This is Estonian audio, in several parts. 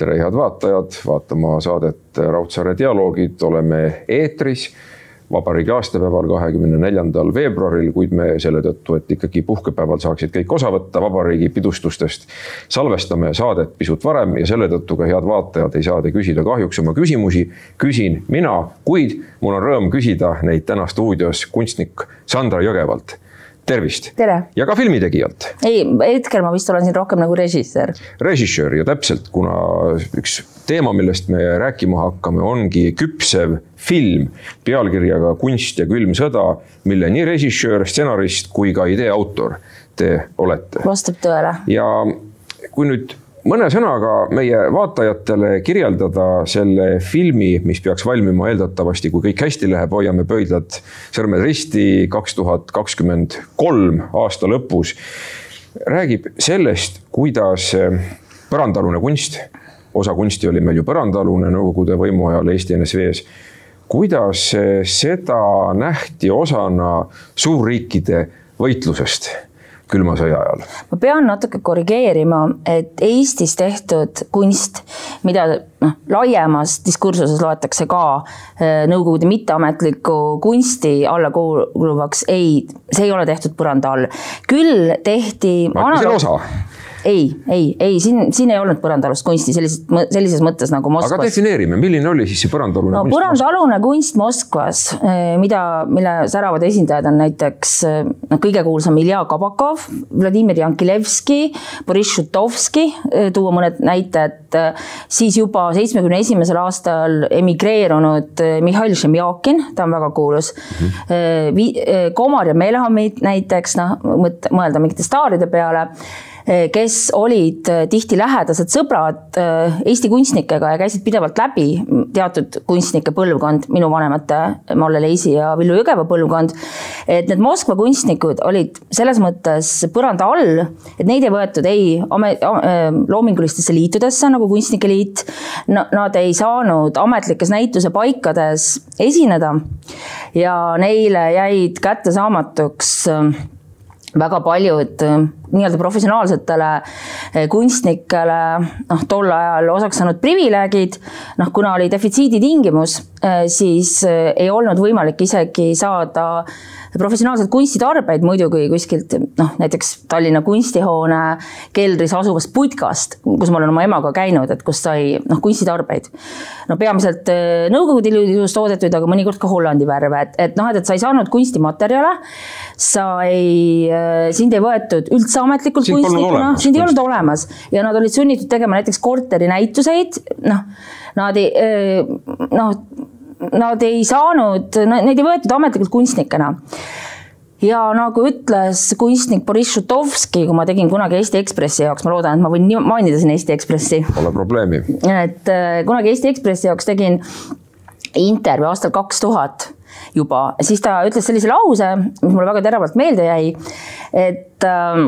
tere, head vaatajad, vaatama saadet Raudsaare dialoogid, oleme eetris vabariigi aastapäeval, kahekümne neljandal veebruaril, kuid me selle tõttu, et ikkagi puhkepäeval saaksid kõik osa võtta vabariigi pidustustest, salvestame saadet pisut varem ja selle tõttu ka head vaatajad ei saa te küsida kahjuks oma küsimusi. küsin mina, kuid mul on rõõm küsida neid täna stuudios kunstnik Sandra Jõgevalt tervist. ja ka filmitegijalt. ei, hetkel ma vist olen siin rohkem nagu režissöör. režissöör ja täpselt, kuna üks teema, millest me rääkima hakkame, ongi küpsev film pealkirjaga Kunst ja külm sõda, mille nii režissöör, stsenarist kui ka idee autor te olete. vastab tõele. ja kui nüüd mõne sõnaga meie vaatajatele kirjeldada selle filmi, mis peaks valmima eeldatavasti, kui kõik hästi läheb, hoiame pöidlad sõrmed risti, kaks tuhat kakskümmend kolm aasta lõpus. räägib sellest, kuidas põrandaalune kunst, osa kunsti oli meil ju põrandaalune Nõukogude võimu ajal Eesti NSV-s kuidas seda nähti osana suurriikide võitlusest külma sõja ajal? ma pean natuke korrigeerima, et Eestis tehtud kunst, mida noh, laiemas diskursuses loetakse ka äh, Nõukogude mitteametliku kunsti alla kuuluvaks, ei, see ei ole tehtud põranda all. küll tehti. ma ütlesin osa ei, ei, ei siin, siin ei olnud põrandaalust kunsti sellises, sellises mõttes nagu Moskvas. aga defineerime, milline oli siis see põrandaalune no, kunst? põrandaalune kunst Moskvas, eh, mida, mille säravad esindajad on näiteks noh, kõige kuulsam Ilja Kabakov, Vladimir Jankilevski, Boriss Šutovski, eh, tuua mõned näited, siis juba seitsmekümne esimesel aastal emigreerunud Mihhail Šemjakin, ta on väga kuulus mm. -hmm. Komar ja Melhamid näiteks, noh, mõelda mingite staaride peale Eh, kes olid eh, tihti lähedased sõbrad eh, Eesti kunstnikega ja käisid pidevalt läbi teatud kunstnike põlvkond, minu vanemate Malle Leisi ja Villu Jõgeva põlvkond. et need Moskva kunstnikud olid selles mõttes põranda all, et neid ei võetud ei loomingulistesse liitudesse nagu Kunstnike Liit. Nad ei saanud ametlikes näituse paikades esineda ja neile jäid kättesaamatuks väga paljud äh, nii-öelda professionaalsetele äh, kunstnikele noh, tol ajal osaks saanud privileegid, noh, kuna oli defitsiidi tingimus, äh, siis ei olnud võimalik isegi saada professionaalseid kunstitarbeid muidugi kuskilt noh, näiteks Tallinna kunstihoone keldris asuvast putkast, kus ma olen oma emaga käinud, et kus sai noh, kunstitarbeid. no peamiselt Nõukogude Liidus toodetud, aga mõnikord ka Hollandi värve, et, et noh, et, et sa ei saanud kunstimaterjale, sa ei Äh, sind ei võetud üldse ametlikult kunstnikuna, sind ei olnud olemas ja nad olid sunnitud tegema näiteks korterinäituseid, noh, nad ei, äh, noh, nad ei saanud, neid ei võetud ametlikult kunstnikena ja nagu ütles kunstnik Boriss Šutovski, kui ma tegin kunagi Eesti Ekspressi jaoks, ma loodan, et ma võin mainida siin Eesti Ekspressi. Pole probleemi. et äh, kunagi Eesti Ekspressi jaoks tegin intervjuu aastal kaks tuhat juba, siis ta ütles sellise lause, mis mulle väga teravalt meelde jäi, et äh,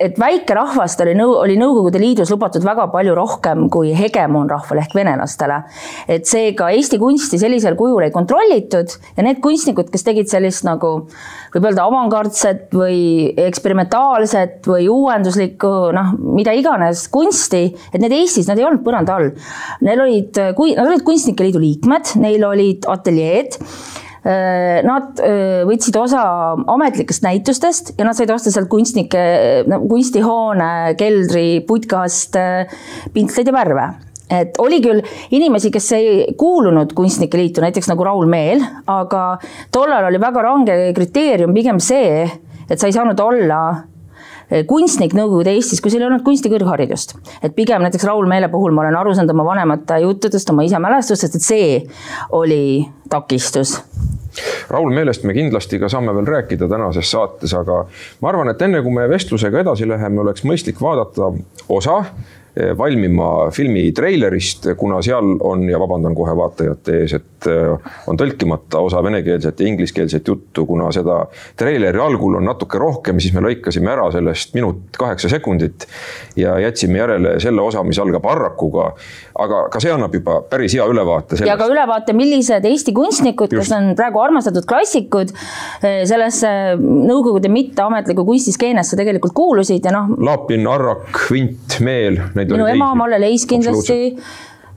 et väikerahvast oli nõu-, oli Nõukogude Liidus lubatud väga palju rohkem kui hegemoonrahvale ehk venelastele. et seega Eesti kunsti sellisel kujul ei kontrollitud ja need kunstnikud, kes tegid sellist nagu võib öelda avangardset või eksperimentaalset või uuenduslikku noh, mida iganes kunsti, et need Eestis, nad ei olnud põranda all. Neil olid, kui nad olid Kunstnike Liidu liikmed, neil olid ateljeed nad äh, võtsid osa ametlikest näitustest ja nad said osta sealt kunstnike, kunstihoone, keldri, putkast pintleid ja värve. Et oli küll inimesi, kes ei kuulunud Kunstnike Liitu, näiteks nagu Raul Meel, aga tollal oli väga range kriteerium pigem see, et sa ei saanud olla äh, kunstnik Nõukogude Eestis, kui sul ei olnud kunstikõrgharidust. et pigem näiteks Raul Meele puhul ma olen aru saanud oma vanemate juttudest, oma isa mälestustest, et see oli takistus Raul Meelest me kindlasti ka saame veel rääkida tänases saates, aga ma arvan, et enne kui me vestlusega edasi läheme, oleks mõistlik vaadata osa Eh, valmima filmi treilerist, kuna seal on ja vabandan kohe vaatajate ees, et eh, on tõlkimata osa venekeelset ja ingliskeelset juttu, kuna seda treileri algul on natuke rohkem, siis me lõikasime ära sellest minut kaheksa sekundit ja jätsime järele selle osa, mis algab Arrakuga. aga ka see annab juba päris hea ülevaate sellest. ja ka ülevaate, millised Eesti kunstnikud, kes on praegu armastatud klassikud, eh, sellesse Nõukogude mitteametlikku kunstiskeenesse tegelikult kuulusid ja noh. Laapin, Arrak, Vint, Meel, need minu ema, Malle Leis kindlasti.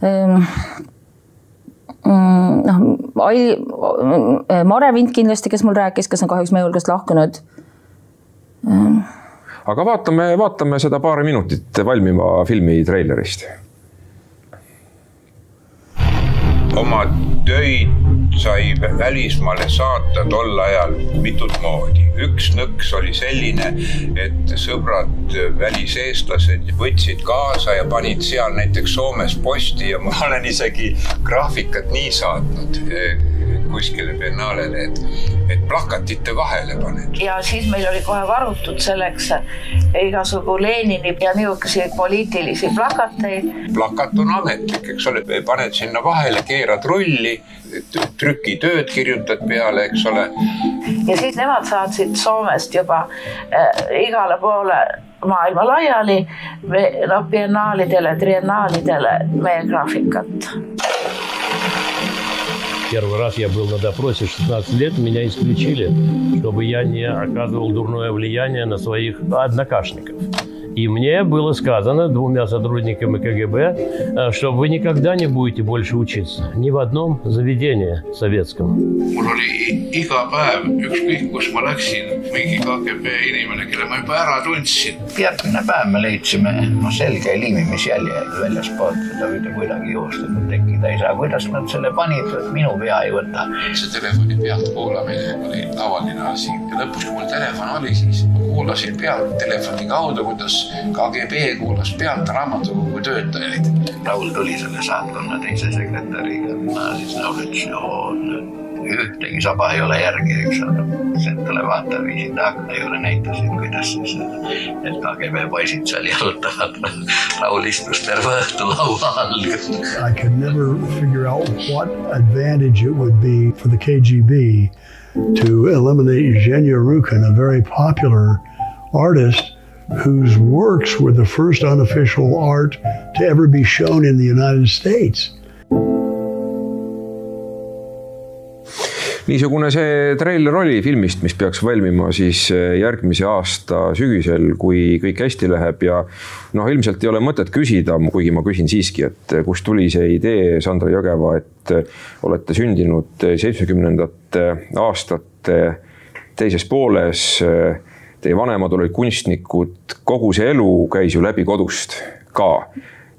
Ehm, mm, noh, Aili, Mare Vint kindlasti, kes mul rääkis, kes on kahjuks meie hulgast lahkunud. Ehm. aga vaatame, vaatame seda paari minutit valmiva filmi treilerist. Oma töid sai välismaale saata tol ajal mitut moodi. üks nõks oli selline, et sõbrad väliseestlased võtsid kaasa ja panid seal näiteks Soomes posti ja ma olen isegi graafikat nii saatnud eh, kuskile biennaalele, et, et plakatite vahele paned. ja siis meil oli kohe varutud selleks igasugu Lenini ja niisuguseid poliitilisi plakateid. plakat on ametlik, eks ole, paned sinna vahele, keerad rulli trükitööd kirjutad peale, eks ole. ja siis nemad saatsid Soomest juba äh, igale poole maailma laiali, noh, biennaalidele, triennaalidele meie graafikat. Первый раз я был на допросе 16 лет, меня исключили, чтобы я не оказывал дурное влияние на своих однокашников. И мне было сказано двумя сотрудниками КГБ, э, что вы никогда не будете больше учиться ни в одном заведении советском. järgmine päev me leidsime noh, selge liimimisjälje väljaspoolt, seda mitte kuidagi juhuslikult tekkida ei saa. kuidas nad selle panid, minu pea ei võta. see telefoni pealt kuulamine oli tavaline asi ja lõpuks, kui mul telefon oli, siis ma kuulasin pealt telefoni kaudu, kuidas KGB kuulas pealt raamatukogu töötajaid. Raul tuli selle saatkonna teise sekretäriga, ma siis laulsin, ühtegi saba ei ole järgi, eks ole. Sentale vaataja viisid akna juurde, näitasid, kuidas siis need KGB poisid seal jalutavad. Raul istus terve õhtu laua all. I could never figure out what advantage it would be for the KGB to eliminate Eugenia Rukin, a very popular artist whose works were the first unofficial art to ever be shown in the United States. niisugune see treiler oli filmist, mis peaks valmima siis eh, järgmise aasta sügisel, kui kõik hästi läheb ja noh, ilmselt ei ole mõtet küsida, kuigi ma küsin siiski, et kust tuli see idee, Sandra Jõgeva, et olete sündinud seitsmekümnendate aastate teises pooles teie vanemad olid kunstnikud, kogu see elu käis ju läbi kodust ka.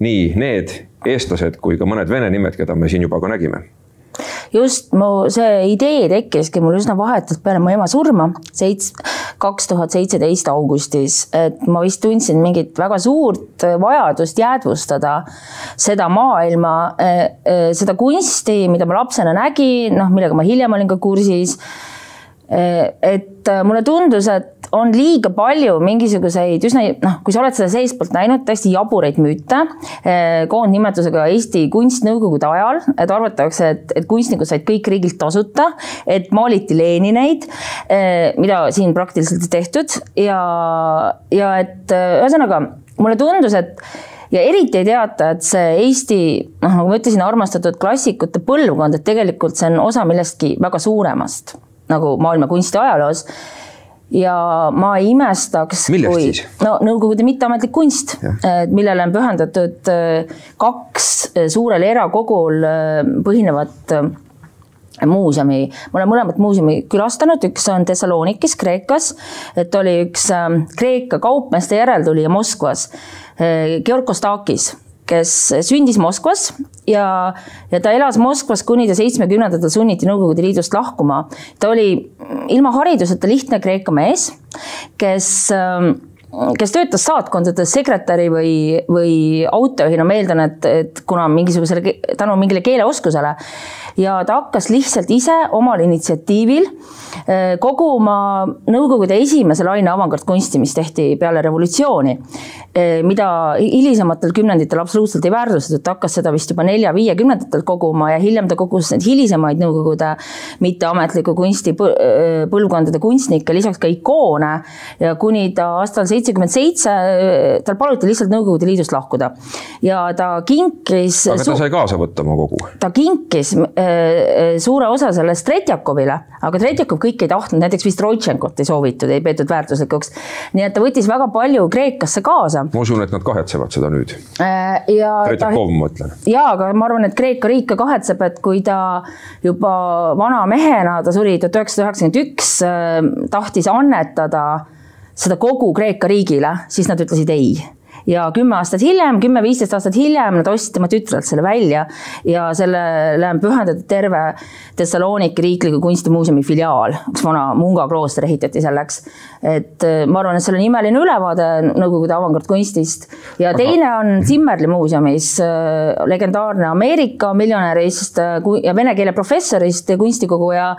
nii need eestlased kui ka mõned vene nimed, keda me siin juba ka nägime just mu see idee tekkiski mul üsna vahetult peale mu ema surma, seits-, kaks tuhat seitseteist augustis, et ma vist tundsin mingit väga suurt vajadust jäädvustada seda maailma, eh, eh, seda kunsti, mida ma lapsena nägin, noh, millega ma hiljem olin ka kursis Eh, et mulle tundus, et on liiga palju mingisuguseid üsna noh, kui sa oled seda seestpoolt näinud, täiesti jaburaid müüte eh, koondnimetusega Eesti kunst nõukogude ajal, et arvatakse, et, et kunstnikud said kõik riigilt tasuta, et maaliti Lenineid, eh, mida siin praktiliselt ei tehtud ja, ja et ühesõnaga mulle tundus, et ja eriti ei teata, et see Eesti, noh, nagu ma ütlesin, armastatud klassikute põlvkond, et tegelikult see on osa millestki väga suuremast nagu maailma kunstiajaloos ja ma ei imestaks, kui siis? no Nõukogude mitteametlik kunst, millele on pühendatud äh, kaks äh, suurel erakogul äh, põhinevat muuseumi, ma olen mõlemat muuseumi külastanud, üks on Thessalonikis, Kreekas, et oli üks Kreeka kaupmeeste järeltulija Moskvas, Georg Kostakis kes sündis Moskvas ja, ja ta elas Moskvas, kuni ta seitsmekümnendatel sunniti Nõukogude Liidust lahkuma. ta oli ilma hariduseta lihtne Kreeka mees, kes ähm, kes töötas saatkondades sekretäri või, või autojuhina, ma eeldan, et, et kuna mingisugusele, tänu mingile keeleoskusele. Ja ta hakkas lihtsalt ise omal initsiatiivil eh, koguma Nõukogude esimese laine avangardkunsti, mis tehti peale revolutsiooni, eh, mida hilisematel kümnenditel absoluutselt ei väärtustatud, ta hakkas seda vist juba nelja-viiekümnendatel koguma ja hiljem ta kogus neid hilisemaid Nõukogude mitteametliku kunsti eh, põlvkondade kunstnikke, lisaks ka ikoone. Ja kuni ta aastal seitsekümmend seitse, tal paluti lihtsalt Nõukogude Liidust lahkuda ja ta kinkis. aga ta sai kaasa võtta oma kogu? ta kinkis äh, suure osa sellest Tretjakovile, aga Tretjakov kõike ei tahtnud, näiteks vist Roitšenkot ei soovitud, ei peetud väärtuslikuks. nii et ta võttis väga palju Kreekasse kaasa. ma usun, et nad kahetsevad seda nüüd äh,. ja. Tretjakov, ma mõtlen. ja, aga ma arvan, et Kreeka riik ka kahetseb, et kui ta juba vana mehena, ta suri tuhat üheksasada üheksakümmend üks, tahtis annetada seda kogu Kreeka riigile, siis nad ütlesid ei. Ja kümme aastat hiljem, kümme-viisteist aastat hiljem nad ostsid tema tütrelt selle välja ja sellele on pühendatud terve Thessaloniki riikliku kunstimuuseumi filiaal, üks vana Munga klooster ehitati selleks. et äh, ma arvan, et seal on imeline ülevaade Nõukogude avangardkunstist ja teine on Zimmerli muuseumis äh, legendaarne Ameerika miljonärist äh, ja vene keele professorist ja kunstikoguja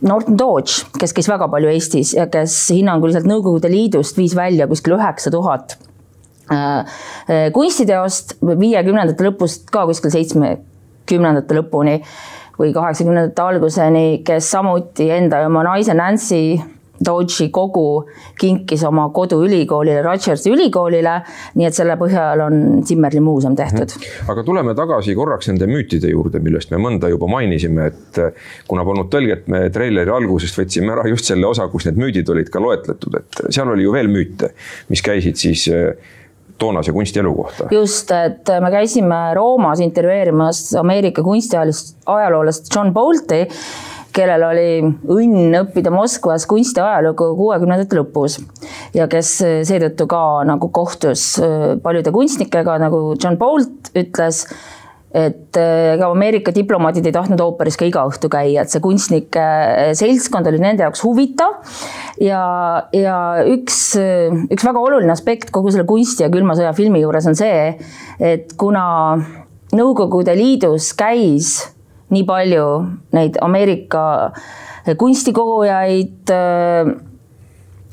Norton Dodge, kes käis väga palju Eestis ja kes hinnanguliselt Nõukogude Liidust viis välja kuskil üheksa tuhat äh, äh, kunstiteost viiekümnendate lõpust ka kuskil seitsmekümnendate lõpuni või kaheksakümnendate alguseni, kes samuti enda ja oma naise Nancy Dodge'i kogu kinkis oma koduülikoolile, Rodgersi ülikoolile, nii et selle põhjal on Zimmerli muuseum tehtud. Mhm. aga tuleme tagasi korraks nende müütide juurde, millest me mõnda juba mainisime, et kuna polnud tõlget, me treileri algusest võtsime ära just selle osa, kus need müüdid olid ka loetletud, et seal oli ju veel müüte, mis käisid siis eh, toonase kunstielu kohta. just, et me käisime Roomas intervjueerimas Ameerika kunstiajaloolast John Bolti kellel oli õnn õppida Moskvas kunstiajalugu kuuekümnendate lõpus ja kes seetõttu ka nagu kohtus äh, paljude kunstnikega, nagu John Bolt ütles et äh, ega Ameerika diplomaadid ei tahtnud ooperis ka iga õhtu käia, et see kunstnike äh, seltskond oli nende jaoks huvitav. ja, ja üks, üks väga oluline aspekt kogu selle kunsti ja külma sõja filmi juures on see, et kuna Nõukogude Liidus käis nii palju neid Ameerika kunstikogujaid äh,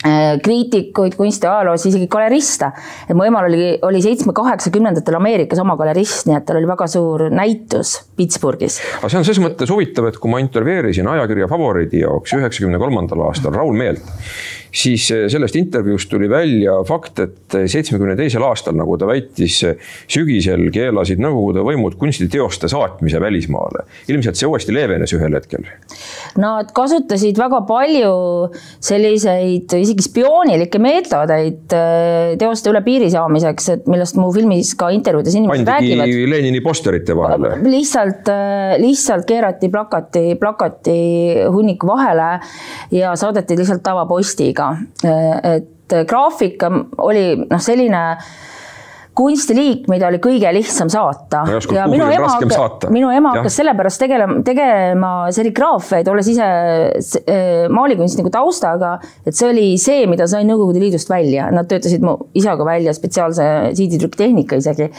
äh, kriitikuid kunstiajaloos, isegi galeriste. et mu emal oli, oli seitsme-kaheksakümnendatel Ameerikas oma galerist, nii et tal oli väga suur näitus Pittsburghis. aga see on ses mõttes huvitav, et kui ma intervjueerisin ajakirja Favoriidi jaoks üheksakümne kolmandal aastal Raul Meelt, siis eh, sellest intervjuust tuli välja fakt, et seitsmekümne teisel aastal, nagu ta väitis, sügisel keelasid Nõukogude võimud kunstiteoste saatmise välismaale. ilmselt see uuesti leevenes ühel hetkel. Nad kasutasid väga palju selliseid isegi spioonilikke meetodeid eh, teoste üle piiri saamiseks, et millest mu filmis ka intervjuudes inimesed Pandigi räägivad. Lenini posterite vahele. lihtsalt, eh, lihtsalt keerati plakati, plakati hunniku vahele ja saadeti lihtsalt tavapostiga graafika. et graafika oli noh, selline kunstiliik, mida oli kõige lihtsam saata. ja minu ema, minu ema hakkas sellepärast tegelema, tegema serigraafiaid, olles ise äh, maalikunstniku taustaga, et see oli see, mida sai Nõukogude Liidust välja, nad töötasid mu isaga välja spetsiaalse siiditrükktehnika isegi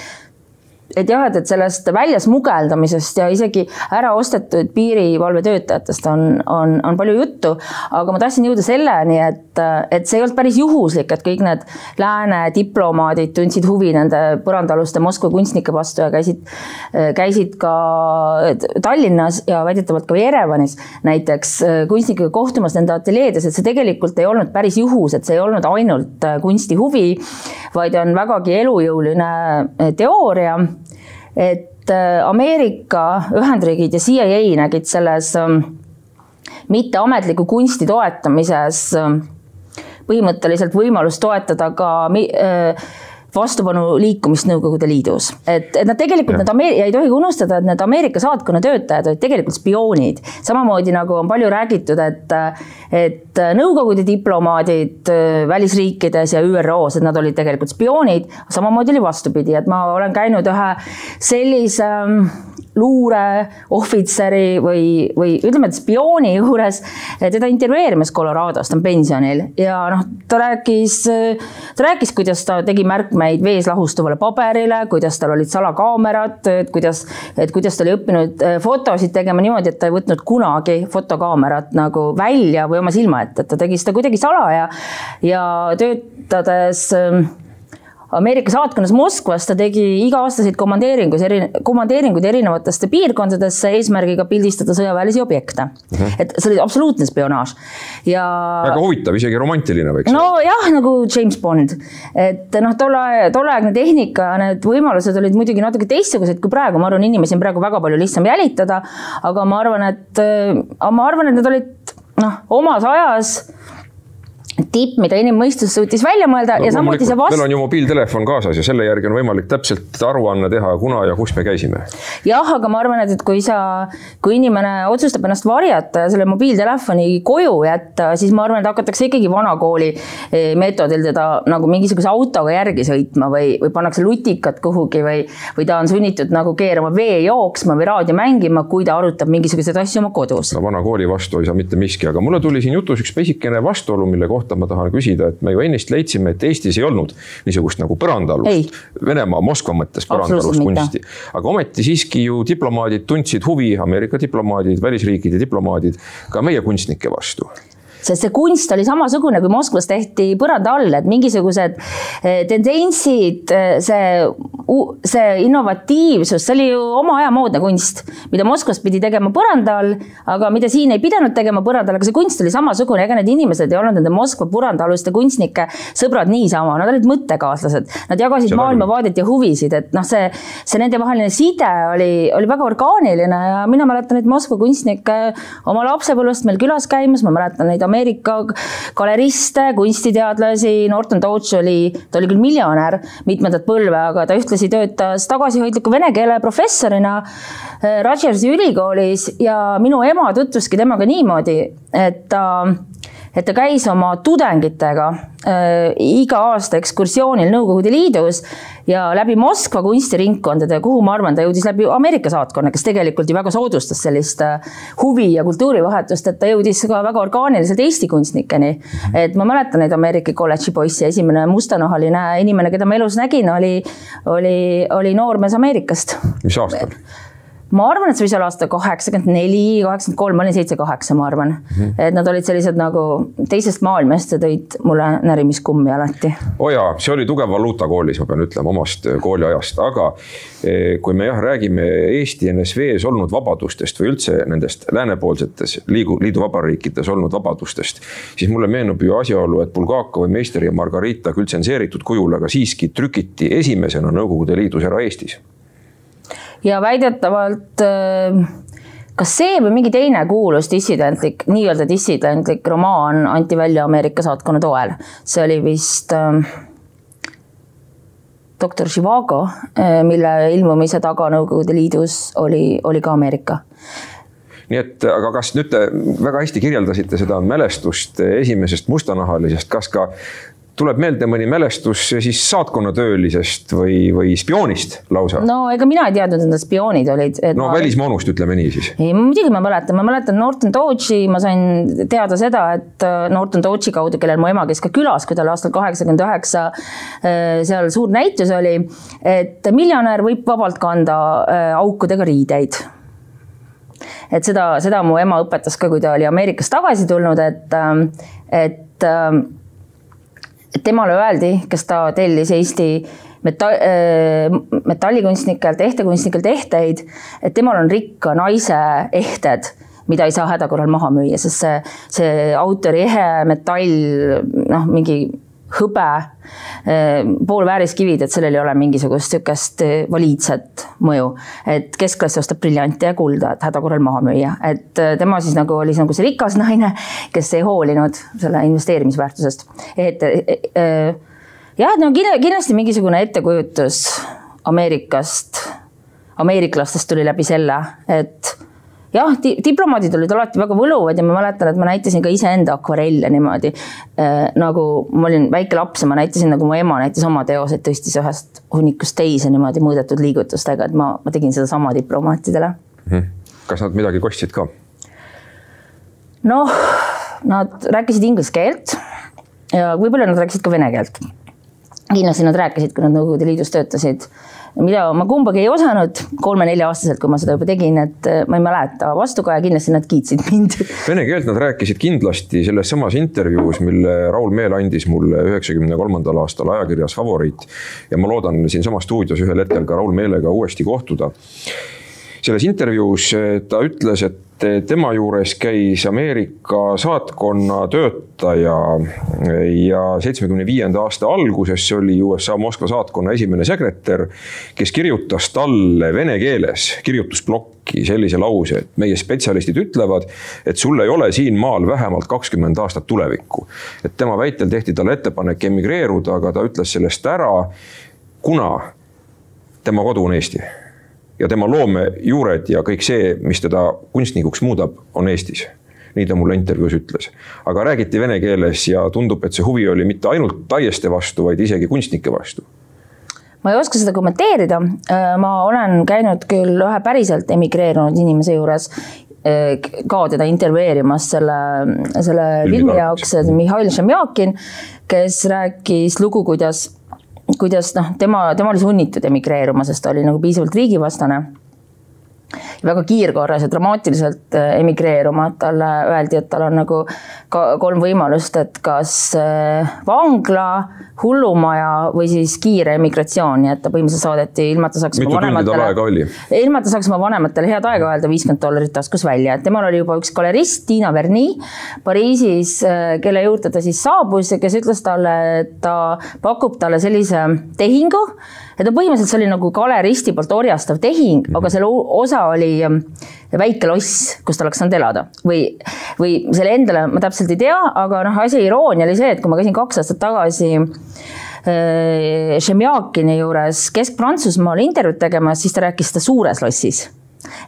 et jah, et, et sellest välja smugeldamisest ja isegi ära ostetud piirivalvetöötajatest on, on, on palju juttu, aga ma tahtsin jõuda selleni, et, et see ei olnud päris juhuslik, et kõik need lääne diplomaadid tundsid huvi nende põrandaaluste Moskva kunstnike vastu ja käisid, käisid ka Tallinnas ja väidetavalt ka Jerevanis näiteks kunstnikega kohtumas nende ateljeedes, et see tegelikult ei olnud päris juhus, et see ei olnud ainult kunsti huvi, vaid on vägagi elujõuline teooria et äh, Ameerika Ühendriigid ja CIA nägid selles ähm, mitteametliku kunsti toetamises ähm, põhimõtteliselt võimalust toetada ka äh, vastupanu liikumist Nõukogude Liidus. et, et nad tegelikult, need Ameeri-, ei tohi unustada, et need Ameerika saatkonna töötajad olid tegelikult spioonid. samamoodi nagu on palju räägitud, et, et Nõukogude diplomaadid äh, välisriikides ja ÜRO-s, et nad olid tegelikult spioonid, samamoodi oli vastupidi, et ma olen käinud ühe sellise luureohvitseri või, või ütleme, et spiooni juures teda intervjueerimas Colorado's, ta on pensionil. Ja noh, ta rääkis, ta rääkis, kuidas ta tegi märkmeid vees lahustuvale paberile, kuidas tal olid salakaamerad, et kuidas, et kuidas ta oli õppinud äh, fotosid tegema niimoodi, et ta ei võtnud kunagi fotokaamerat nagu välja või oma silma ette, et ta tegi seda kuidagi salaja ja töötades Ameerika saatkonnas Moskvas ta tegi iga-aastaseid komandeeringus, eri, komandeeringuid erinevatesse piirkondadesse eesmärgiga pildistada sõjaväelisi objekte mm. -hmm. et see oli absoluutne spionaaž ja. väga huvitav, isegi romantiline võiks olla. nojah, nagu James Bond, et noh, tolle, tolleaegne tehnika, need võimalused olid muidugi natuke teistsugused kui praegu, ma arvan, inimesi on praegu väga palju lihtsam jälitada, aga ma arvan, et, ma arvan, et need olid noh, omas ajas tipp, mida inimmõistus suutis välja mõelda no, ja samuti see vast-. meil on ju mobiiltelefon kaasas ja selle järgi on võimalik täpselt aruanne teha, kuna ja kus me käisime. jah, aga ma arvan, et, et kui sa, kui inimene otsustab ennast varjata ja selle mobiiltelefoni koju jätta, siis ma arvan, et hakatakse ikkagi vanakooli eh, meetodil teda nagu mingisuguse autoga järgi sõitma või, või pannakse lutikad kuhugi või, või ta on sunnitud nagu keerama vee jooksma või raadio mängima, kui ta arutab mingisuguseid asju oma kodus. no vana kooli vastu ei saa mitte miski, aga mulle tuli siin jutus üks pisikene vastuolu, mille kohta kohta ma tahan küsida, et me ju ennist leidsime, et Eestis ei olnud niisugust nagu põrandaalust, Venemaa, Moskva mõttes põrandaalust kunsti. aga ometi siiski ju diplomaadid tundsid huvi, Ameerika diplomaadid, välisriikide diplomaadid ka meie kunstnike vastu sest see kunst oli samasugune, kui Moskvas tehti põranda all, et mingisugused eh, tendentsid, eh, see, see innovatiivsus, see oli ju oma aja moodne kunst, mida Moskvas pidi tegema põranda all, aga mida siin ei pidanud tegema põranda all, aga see kunst oli samasugune, ega need inimesed ei olnud nende Moskva põrandaaluste kunstnike sõbrad niisama, nad olid mõttekaaslased, nad jagasid maailmavaadet ja huvisid, et noh, see, see nendevaheline side oli, oli väga orgaaniline ja mina mäletan neid Moskva kunstnikke oma lapsepõlvest meil külas käimas, ma mäletan neid Ameerika galeriste, kunstiteadlasi, Norton Touch oli, ta oli küll miljonär mitmendat põlve, aga ta ühtlasi töötas tagasihoidliku vene keele professorina äh, Rutgersi ülikoolis ja minu ema tutvuski temaga niimoodi, et ta et ta käis oma tudengitega äh, iga aasta ekskursioonil Nõukogude Liidus ja läbi Moskva kunstiringkondade, kuhu ma arvan, ta jõudis läbi Ameerika saatkonna, kes tegelikult ju väga soodustas sellist äh, huvi ja kultuurivahetust, et ta jõudis ka väga orgaaniliselt Eesti kunstnikeni. et ma mäletan neid Ameerika kolledži poisse, esimene mustanahaline inimene, keda ma elus nägin, oli, oli, oli noormees Ameerikast. mis aastal? Ma arvan, et see võis olla aasta kaheksakümmend neli, kaheksakümmend kolm, ma olin seitse-kaheksa, ma arvan mm. -hmm. et nad olid sellised nagu teisest maailmast ja tõid mulle närimiskummi alati. oo oh jaa, see oli tugev valuuta koolis, ma pean ütlema, omast eh, kooliajast, aga eh, kui me jah, räägime Eesti NSV-s olnud vabadustest või üldse nendest läänepoolsetes liigu, liiduvabariikides olnud vabadustest, siis mulle meenub ju asjaolu, et Bulgakovi meister ja Margarita küll tsenseeritud kujul, aga siiski trükiti esimesena Nõukogude Liidus ära Eestis ja väidetavalt äh, kas see või mingi teine kuulus dissidentlik, nii-öelda dissidentlik romaan anti välja Ameerika saatkonna toel. see oli vist äh, doktor Živago, äh, mille ilmumise taga Nõukogude Liidus oli, oli ka Ameerika nii et, aga kas nüüd te väga hästi kirjeldasite seda mälestust esimesest mustanahalisest, kas ka tuleb meelde mõni mälestus siis saatkonnatöölisest või, või spioonist lausa? no ega mina ei teadnud, et nad spioonid olid. no ma... välismoonust, ütleme nii siis. ei, muidugi ma mäletan, ma mäletan Norton Dodge'i, ma sain teada seda, et äh, Norton Dodge'i kaudu, kellel mu ema käis ka külas, kui tal aastal kaheksakümmend üheksa äh, seal suur näitus oli, et miljonär võib vabalt kanda äh, aukudega riideid et seda, seda mu ema õpetas ka, kui ta oli Ameerikast tagasi tulnud, et, et temale öeldi, kes ta tellis Eesti meta-, äh, metallikunstnikelt, ehtekunstnikelt ehteid, et temal on rikka naise ehted mida ei saa häda korral maha müüa, sest see, see autori ehe metall, noh, mingi hõbe, eh, poolvääriskivid, et sellel ei ole mingisugust niisugust eh, valiidset mõju. et keskklass ostab briljanti ja kulda, et häda korral maha müüa, et eh, tema siis nagu oli nagu see rikas naine, kes ei hoolinud selle investeerimisväärtusest. et jah, no kindlasti mingisugune ettekujutus Ameerikast, ameeriklastest tuli läbi selle, et jah, diplomaadid olid alati väga võluvad ja ma mäletan, et ma näitasin ka iseenda akvarelle niimoodi äh,. nagu ma olin väike laps ja ma näitasin, nagu mu ema näitas oma teoseid, tõstis ühest hunnikust teise niimoodi mõõdetud liigutustega, et ma, ma tegin sedasama diplomaatidele mm. -hmm. kas nad midagi kostsid ka? noh, nad rääkisid inglise keelt ja võib-olla nad rääkisid ka vene keelt kindlasti nad rääkisid, kui nad Nõukogude Liidus töötasid mida ma kumbagi ei osanud kolme-nelja-aastaselt, kui ma seda juba tegin, et äh, ma ei mäleta, vastukaja kindlasti nad kiitsid mind. Vene keelt nad rääkisid kindlasti selles samas intervjuus, mille Raul Meel andis mulle üheksakümne kolmandal aastal ajakirjas Favoriit. ja ma loodan siinsamas stuudios ühel hetkel ka Raul Meelega uuesti kohtuda selles intervjuus ta ütles, et tema juures käis Ameerika saatkonna töötaja ja seitsmekümne viienda aasta alguses, oli USA Moskva saatkonna esimene sekretär, kes kirjutas talle vene keeles kirjutusplokki sellise lause, et meie spetsialistid ütlevad, et sul ei ole siin maal vähemalt kakskümmend aastat tulevikku. et tema väitel tehti talle ettepanek emigreeruda, aga ta ütles sellest ära, kuna tema kodu on Eesti ja tema loomejuured ja kõik see, mis teda kunstnikuks muudab, on Eestis nii ta mulle intervjuus ütles. aga räägiti vene keeles ja tundub, et see huvi oli mitte ainult taieste vastu, vaid isegi kunstnike vastu. ma ei oska seda kommenteerida. Äh, ma olen käinud küll ühe päriselt emigreerunud inimese juures äh, ka teda intervjueerimas selle, selle filmi jaoks, Mihhail Šemjakin, kes rääkis lugu, kuidas kuidas noh, tema, tema oli sunnitud emigreeruma, sest ta oli nagu piisavalt riigivastane väga kiirkorras ja dramaatiliselt äh, emigreeruma, et talle öeldi, et tal on nagu ka kolm võimalust, et kas äh, vangla, hullumaja või siis kiire emigratsioon, nii et ta põhimõtteliselt saadeti ilma, et ta saaks. mitu tundi tal aega oli? ilma, et ta saaks oma vanematele head aega öelda, viiskümmend dollarit taskus välja, et temal oli juba üks galerist, Tiina Verni Pariisis, äh, kelle juurde ta siis saabus ja kes ütles talle, et ta pakub talle sellise tehingu et no põhimõtteliselt see oli nagu galeristi poolt orjastav tehing mm, -hmm. aga selle osa oli ähm, väike loss, kus ta oleks saanud elada või, või selle endale ma täpselt ei tea, aga noh, asja iroonia oli see, et kui ma käisin kaks aastat tagasi äh, Šemjakini juures Kesk-Prantsusmaal intervjuud tegemas, siis ta rääkis seda suures lossis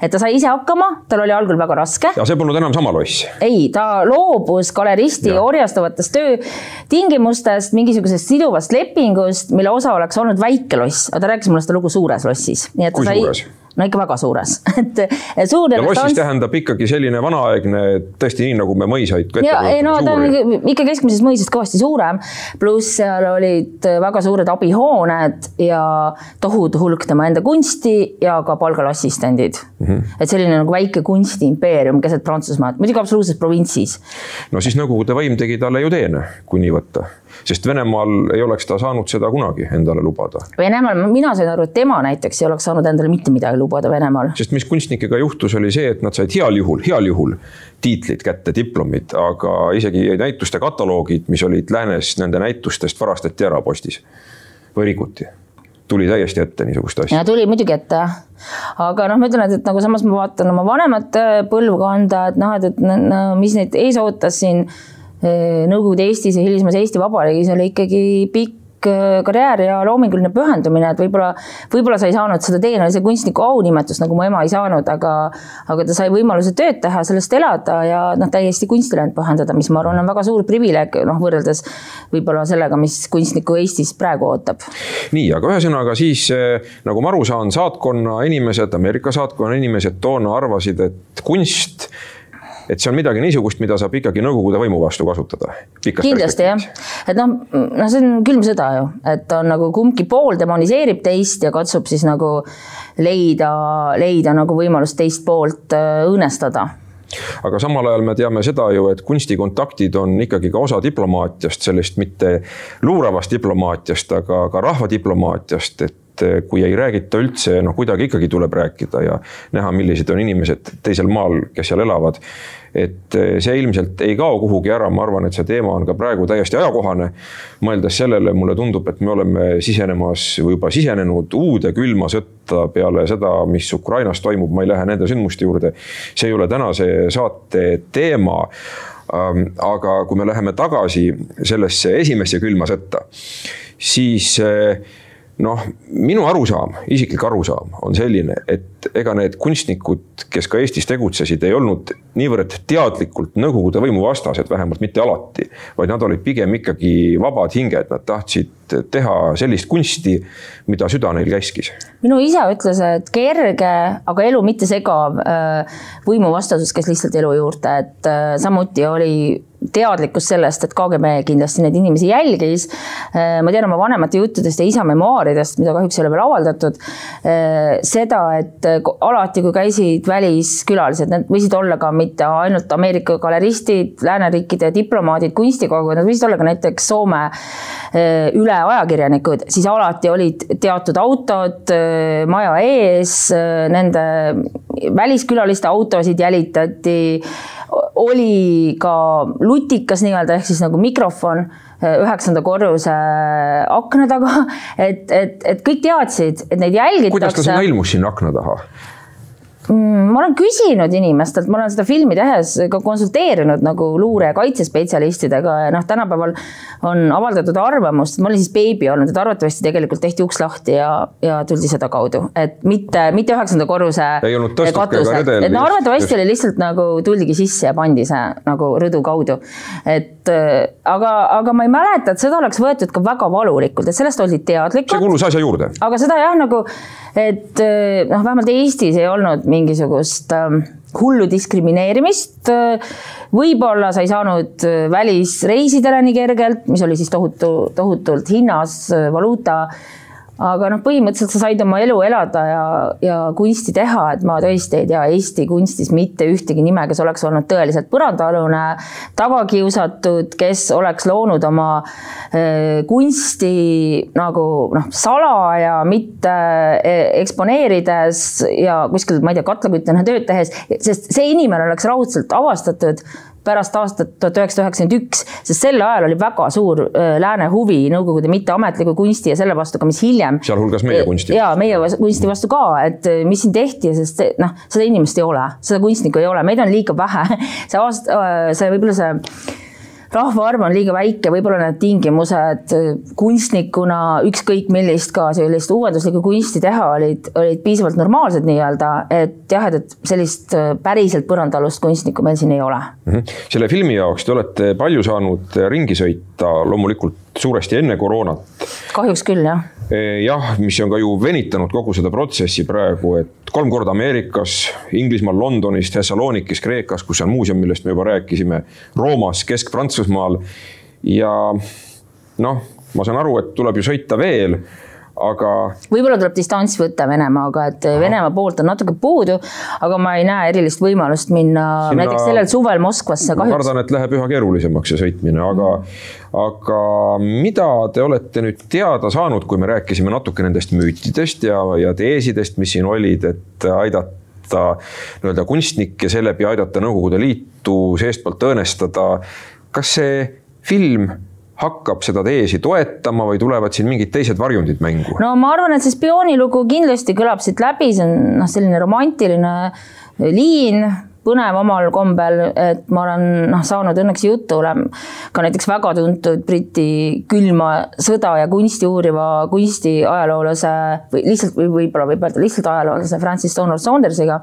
et ta sai ise hakkama, tal oli algul väga raske. ja see polnud enam sama loss? ei, ta loobus galeristi ja. orjastavatest töötingimustest, mingisugusest siduvast lepingust, mille osa oleks olnud väike loss, aga ta rääkis mulle seda lugu suures lossis. kui sai... suures? No ikka väga suures et suur ja lossis tähendab ikkagi selline vanaaegne, tõesti nii, nagu me mõisaid. ja ei no ta on ikka keskmisest mõisast kõvasti suurem, pluss seal olid väga suured abihooned ja tohutu hulk tema enda kunsti ja ka palgal assistendid mm. -hmm. et selline nagu väike kunstiimpeerium keset Prantsusmaad, muidugi absoluutses provintsis. no siis Nõukogude võim tegi talle ju teene, kui nii võtta sest Venemaal ei oleks ta saanud seda kunagi endale lubada. Venemaal, mina sain aru, et tema näiteks ei oleks saanud endale mitte midagi lubada Venemaal. sest mis kunstnikega juhtus, oli see, et nad said heal juhul, heal juhul tiitlid kätte, diplomid, aga isegi näituste kataloogid, mis olid läänes nende näitustest, varastati ära postis või rikuti tuli täiesti ette niisugust asja. tuli muidugi ette aga noh, ma ütlen, et, et nagu samas ma vaatan oma vanemat põlvkonda, et noh, et, et no, mis neid ees ootas siin Nõukogude Eestis ja hilisemas Eesti Vabariigis oli ikkagi pikk äh, karjäär ja loominguline pühendumine, et võib-olla, võib-olla sa ei saanud seda teenalise kunstniku aunimetust, nagu mu ema ei saanud, aga aga ta sai võimaluse tööd teha, sellest elada ja noh, täiesti kunstile end pühendada, mis ma arvan, on väga suur privileeg, noh, võrreldes võib-olla sellega, mis kunstnikku Eestis praegu ootab. nii, aga ühesõnaga siis äh, nagu ma aru saan, saatkonna inimesed, Ameerika saatkonna inimesed toona arvasid, et kunst et see on midagi niisugust, mida saab ikkagi Nõukogude võimu vastu kasutada. kindlasti jah, et noh, noh, see on külm sõda ju, et on nagu kumbki pool demoniseerib teist ja katsub siis nagu leida, leida nagu võimalust teist poolt äh, õõnestada. Aga samal ajal me teame seda ju, et kunstikontaktid on ikkagi ka osa diplomaatiast, sellest mitte luuravast diplomaatiast, aga ka rahvadiplomaatiast, et kui ei räägita üldse, noh, kuidagi ikkagi tuleb rääkida ja näha, millised on inimesed teisel maal, kes seal elavad et eh, see ilmselt ei kao kuhugi ära, ma arvan, et see teema on ka praegu täiesti ajakohane. mõeldes sellele, mulle tundub, et me oleme sisenemas või juba sisenenud uude külma sõtta peale seda, mis Ukrainas toimub, ma ei lähe nende sündmuste juurde. see ei ole tänase saate teema aga kui me läheme tagasi sellesse esimesse külma sõtta, siis eh, noh, minu arusaam, isiklik arusaam on selline, et ega need kunstnikud, kes ka Eestis tegutsesid, ei olnud niivõrd teadlikult Nõukogude võimu vastased, vähemalt mitte alati, vaid nad olid pigem ikkagi vabad hinged, nad tahtsid teha sellist kunsti, mida süda neil käskis. minu isa ütles, et kerge, aga elu mitte segav äh, võimuvastasus käis lihtsalt elu juurde, et äh, samuti oli teadlikkus sellest, et KGB kindlasti neid inimesi jälgis. ma tean oma vanemate juttudest ja isa memuaaridest, mida kahjuks ei ole veel avaldatud, seda, et alati, kui käisid väliskülalised, need võisid olla ka mitte ainult Ameerika galeristid, lääneriikide diplomaadid, kunstikogud, nad võisid olla ka näiteks Soome üle ajakirjanikud, siis alati olid teatud autod maja ees, nende väliskülaliste autosid jälitati. Oli ka lutikas nii-öelda ehk siis nagu mikrofon. eh, üheksanda korruse akna taga, et, et, et kõik teadsid, et neid jälgitakse. kuidas ta sinna ilmus sinna akna taha? Mm, ma olen küsinud inimestelt, ma olen seda filmi tehes ka konsulteerinud nagu luure ja kaitsespetsialistidega ja noh, tänapäeval on avaldatud arvamust, ma olin siis beebi olnud, et arvatavasti tegelikult tehti uks lahti ja, ja tuldi sedakaudu, et mitte, mitte üheksanda korruse. ei olnud tõstust ega redel. et no arvatavasti oli lihtsalt nagu tuldigi sisse ja pandi see nagu rõdu kaudu. et aga, aga ma ei mäleta, et seda oleks võetud ka väga valulikult, et sellest oldi teadlikud. see kuulus asja juurde. aga seda jah, nagu et eh, noh, vähemalt Eestis ei olnud mingisugust ähm, hullu diskrimineerimist. võib-olla sa ei saanud äh, välisreisidele nii kergelt, mis oli siis tohutu, tohutult hinnas äh, valuuta aga noh, põhimõtteliselt sa said oma elu elada ja, ja kunsti teha, et ma tõesti ei tea Eesti kunstis mitte ühtegi nime, kes oleks olnud tõeliselt põrandaalune, tagakiusatud, kes oleks loonud oma äh, kunsti nagu noh, salaja, mitte äh, eksponeerides ja kuskil, ma ei tea, katlakütena tööd tehes, sest see inimene oleks raudselt avastatud pärast aastat tuhat üheksasada üheksakümmend üks, sest sel ajal oli väga suur lääne huvi Nõukogude mitteametliku kunsti ja selle vastu ka, mis hiljem. sealhulgas meie kunsti. ja meie kunsti vastu ka, et mis siin tehti, sest noh, seda inimest ei ole, seda kunstnikku ei ole, meid on liiga vähe. see aasta, see võib-olla see rahvaarv on liiga väike, võib-olla need tingimused kunstnikuna ükskõik millist ka sellist uuenduslikku kunsti teha olid, olid piisavalt normaalsed nii-öelda, et jah, et, et sellist äh, päriselt põrandaalust kunstnikku meil siin ei ole mm. -hmm. selle filmi jaoks te olete palju saanud ringi sõita, loomulikult suuresti enne koroonat. kahjuks küll, jah Eh, jah, mis on ka ju venitanud kogu seda protsessi praegu, et kolm korda Ameerikas, Inglismaal, Londonis, Thessalonikis, Kreekas, kus on muuseum, millest me juba rääkisime, Roomas, Kesk-Prantsusmaal ja noh, ma saan aru, et tuleb ju sõita veel aga. võib-olla tuleb distants võtta Venemaaga, et Aha. Venemaa poolt on natuke puudu, aga ma ei näe erilist võimalust minna Sinna... näiteks sellel suvel Moskvasse kahjuks. ma kardan, et läheb üha keerulisemaks see sõitmine, aga mm., aga mida te olete nüüd teada saanud, kui me rääkisime natuke nendest müütidest ja, ja teesidest, mis siin olid, et aidata nii-öelda kunstnikke seeläbi aidata Nõukogude Liitu seestpoolt õõnestada. kas see film hakkab seda teesi toetama või tulevad siin mingid teised varjundid mängu? no ma arvan, et see spioonilugu kindlasti kõlab siit läbi, see on noh, selline romantiline liin, põnev omal kombel, et ma olen noh, saanud õnneks juttu, olen ka näiteks väga tuntud Briti külma sõda ja kunsti uuriva kunstiajaloolase või lihtsalt või võib-olla võib öelda lihtsalt ajaloolase Francis Donald Saundersiga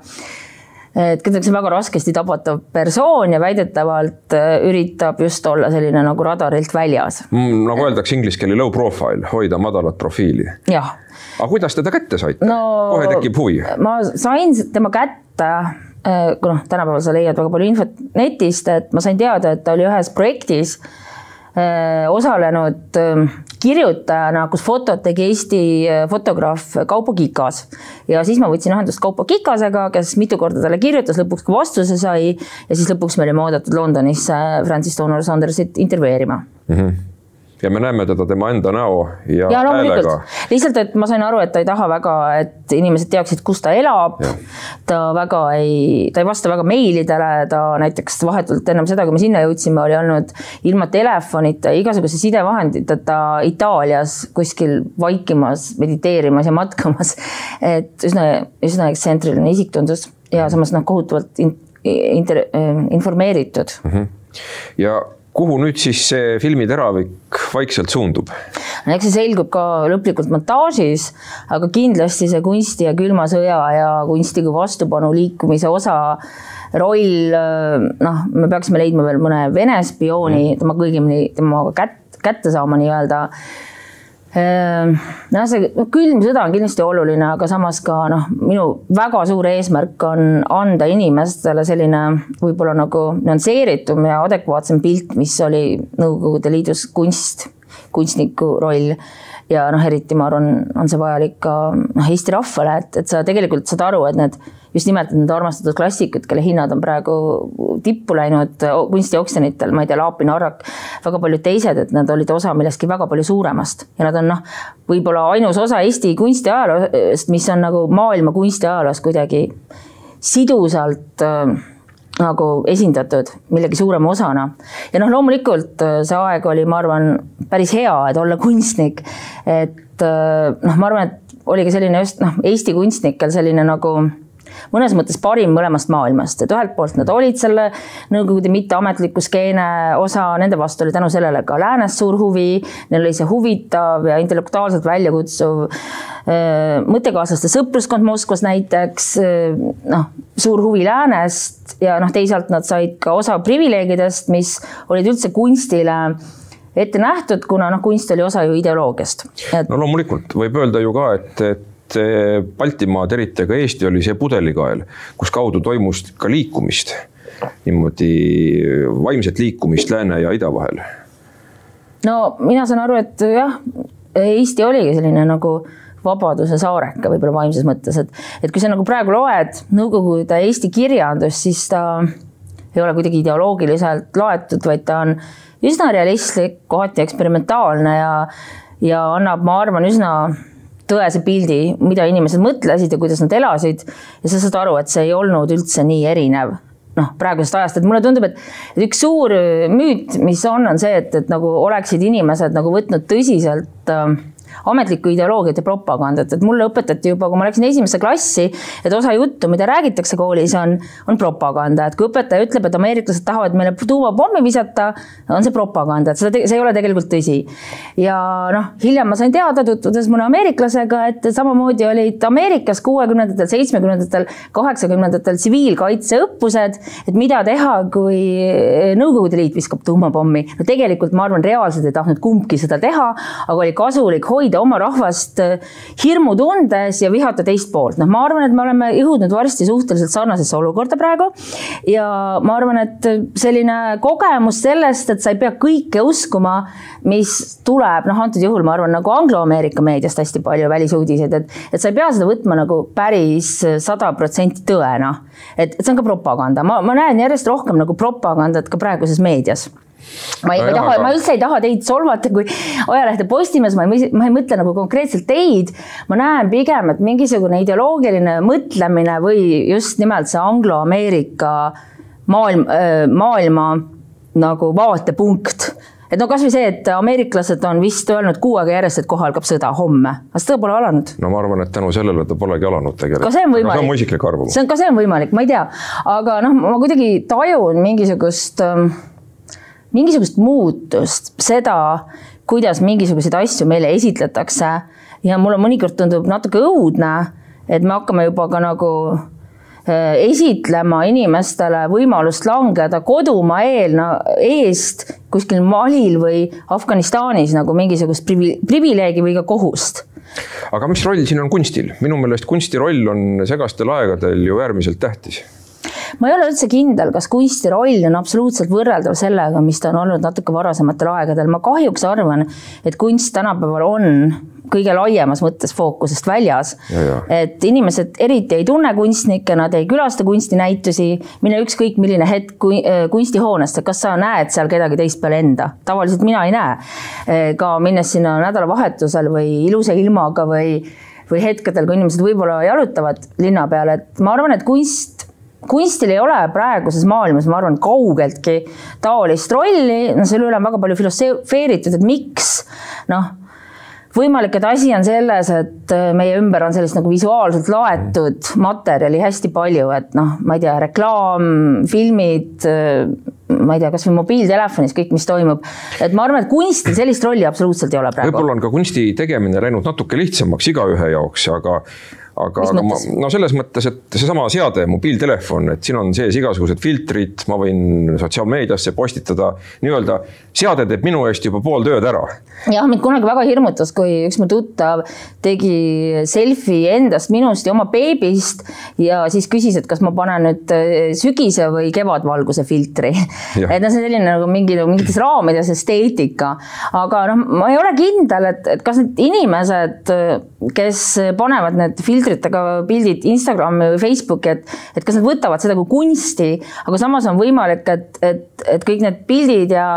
et on väga raskesti tabatav persoon ja väidetavalt äh, üritab just olla selline nagu radarilt väljas mm,. nagu öeldakse inglise keeli low profile, hoida madalat profiili. jah. aga kuidas teda kätte saite no,? kohe tekib huvi. ma sain tema kätte äh, kui noh, tänapäeval sa leiad väga palju infot netist, et ma sain teada, et ta oli ühes projektis äh, osalenud kirjutajana, kus fotot tegi Eesti äh, fotograaf Kaupo Kikas. ja siis ma võtsin ühendust Kaupo Kikasega, kes mitu korda talle kirjutas, lõpuks ka vastuse sai ja siis lõpuks me olime oodatud Londonisse Francis Donald Saundersit intervjueerima mm. -hmm ja me näeme teda tema enda näo ja, ja häälega. lihtsalt, et ma sain aru, et ta ei taha väga, et inimesed teaksid, kus ta elab. ta väga ei, ta ei vasta väga meilidele, ta näiteks vahetult ennem seda, kui me sinna jõudsime, oli olnud ilma telefonita, igasuguse sidevahenditeta Itaalias kuskil vaikimas, mediteerimas ja matkamas. et üsna, üsna ekstsentriline isik tundus ja samas noh, kohutavalt in, inter, informeeritud mm. -hmm. ja kuhu nüüd siis see filmi teravik vaikselt suundub? no eks see selgub ka lõplikult montaažis, aga kindlasti see kunsti ja külma sõja ja kunsti kui vastupanu liikumise osa roll, noh, me peaksime leidma veel mõne Vene spiooni, mm. tema kõigemini temaga kätt, kätte saama nii-öelda noh, see külm sõda on kindlasti oluline, aga samas ka noh, minu väga suur eesmärk on anda inimestele selline võib-olla nagu nüansseeritum ja adekvaatsem pilt, mis oli Nõukogude Liidus kunst, kunstniku roll. Ja noh, eriti ma arvan, on see vajalik ka noh, Eesti rahvale, et, et sa tegelikult saad aru, et need just nimelt need armastatud klassikud, kelle hinnad on praegu tippu läinud kunstioksjonitel, ma ei tea, Laapin, Arrak, väga paljud teised, et nad olid osa millestki väga palju suuremast ja nad on noh, võib-olla ainus osa Eesti kunstiajaloost, mis on nagu maailma kunstiajaloos kuidagi sidusalt äh, nagu esindatud millegi suurema osana. ja noh, loomulikult äh, see aeg oli, ma arvan, päris hea, et olla kunstnik. et äh, noh, ma arvan, et oli ka selline just noh, Eesti kunstnikel selline nagu mõnes mõttes parim mõlemast maailmast, et ühelt poolt nad olid selle Nõukogude mitteametliku skeene osa, nende vastu oli tänu sellele ka läänes suur huvi, neil oli see huvitav ja intellektuaalselt väljakutsuv äh, mõttekaaslaste sõpruskond Moskvas näiteks, äh, noh, suur huvi läänest ja noh, teisalt nad said ka osa privileegidest, mis olid üldse kunstile ette nähtud, kuna noh, kunst oli osa ju ideoloogiast. Et.... no loomulikult. Võib öelda ju ka, et, et Baltimaad, eriti aga Eesti oli see pudelikael, kus kaudu toimus ka liikumist, niimoodi vaimset liikumist lääne ja ida vahel. no mina saan aru, et jah, Eesti oligi selline nagu vabaduse saareka võib-olla vaimses mõttes, et, et kui sa nagu praegu loed Nõukogude Eesti kirjandust, siis ta ei ole kuidagi ideoloogiliselt laetud, vaid ta on üsna realistlik, kohati eksperimentaalne ja, ja annab, ma arvan, üsna tõese pildi, mida inimesed mõtlesid ja kuidas nad elasid. ja sa saad aru, et see ei olnud üldse nii erinev noh, praegusest ajast, et mulle tundub, et üks suur müüt, mis on, on see, et, et nagu oleksid inimesed nagu võtnud tõsiselt äh, ametlikku ideoloogiat ja propagandat, et mulle õpetati juba, kui ma läksin esimesse klassi, et osa juttu, mida räägitakse koolis, on, on propaganda, et kui õpetaja ütleb, et ameeriklased tahavad meile tuumapommi visata, on see propaganda, et seda, see ei ole tegelikult tõsi. ja noh, hiljem ma sain teada, tutvudes mõne ameeriklasega, et samamoodi olid Ameerikas kuuekümnendatel, seitsmekümnendatel, kaheksakümnendatel tsiviilkaitseõppused, et mida teha, kui Nõukogude Liit viskab tuumapommi. no tegelikult ma arvan, reaalselt ei tahtnud kumbki seda teha, aga oli kasulik hoida oma rahvast äh, hirmutundes ja vihata teist poolt. noh, ma arvan, et me oleme jõudnud varsti suhteliselt sarnasesse olukorda praegu. ja ma arvan, et selline kogemus sellest, et sa ei pea kõike uskuma, mis tuleb, noh, antud juhul ma arvan nagu Anglo-Ameerika meediast hästi palju välisuudiseid, et, et sa ei pea seda võtma nagu päris sada protsenti tõena. et, et see on ka propaganda, ma, ma näen järjest rohkem nagu propagandat ka praeguses meedias ma ei, ma ei taha, ma üldse ei taha teid solvata kui ajalehte Postimees, ma ei, ma ei mõtle nagu konkreetselt teid. ma näen pigem, et mingisugune ideoloogiline mõtlemine või just nimelt see Anglo-Ameerika maailm, maailma nagu vaatepunkt et no kasvõi see, et ameeriklased on vist öelnud kuu aega järjest, et kohe algab sõda homme, aga sõda pole alanud. no ma arvan, et tänu sellele ta polegi alanud tegelikult. ka see on võimalik. see on mu isiklik arvamus. see on, ka see on võimalik, ma ei tea, aga noh, ma kuidagi tajun mingisugust äh, mingisugust muutust, seda, kuidas mingisuguseid asju meile esitletakse. Ja mulle mõnikord tundub natuke õudne, et me hakkame juba ka nagu äh, esitlema inimestele võimalust langeda kodumaa eelna, eest kuskil Malil või Afganistanis nagu mingisugust privi-, privileegi või ka kohust. Aga mis roll siin on kunstil? minu meelest kunsti roll on segastel aegadel ju äärmiselt tähtis ma ei ole üldse kindel, kas kunsti roll on absoluutselt võrreldav sellega, mis ta on olnud natuke varasematel aegadel. ma kahjuks arvan, et kunst tänapäeval on kõige laiemas mõttes fookusest väljas. et inimesed eriti ei tunne kunstnikke, nad ei külasta kunstinäitusi, mine ükskõik milline hetk äh, kunstihoonest, kas sa näed seal kedagi teist peale enda, tavaliselt mina ei näe. Äh, ka minnes sinna nädalavahetusel või ilusa ilmaga või või hetkedel, kui inimesed võib-olla jalutavad linna peal, et ma arvan, et kunst kunstil ei ole praeguses maailmas, ma arvan, kaugeltki taolist rolli, no selle üle on väga palju filosofeeritud, et miks noh võimalik, et asi on selles, et äh, meie ümber on sellist nagu visuaalselt laetud materjali hästi palju, et noh, ma ei tea, reklaam, filmid, äh, ma ei tea, kasvõi mobiiltelefonis kõik, mis toimub. et ma arvan, et kunstil sellist rolli absoluutselt ei ole praegu. võib-olla on ka kunsti tegemine läinud natuke lihtsamaks igaühe jaoks, aga aga, aga ma, no selles mõttes, et seesama seade, mobiiltelefon, et siin on sees igasugused filtrid, ma võin sotsiaalmeediasse postitada, nii-öelda seade teeb minu eest juba pool tööd ära. jah, mind kunagi väga hirmutas, kui üks mu tuttav tegi selfie endast, minust ja oma beebist ja siis küsis, et kas ma panen nüüd äh, sügise või kevadvalguse filtri. Et noh, see on selline nagu mingi mingites raamides esteetika, aga noh, ma ei ole kindel, et, et kas need inimesed, kes panevad need filtritega pildid Instagrami või Facebooki, et, et kas nad võtavad seda kui kunsti, aga samas on võimalik, et, et, et kõik need pildid ja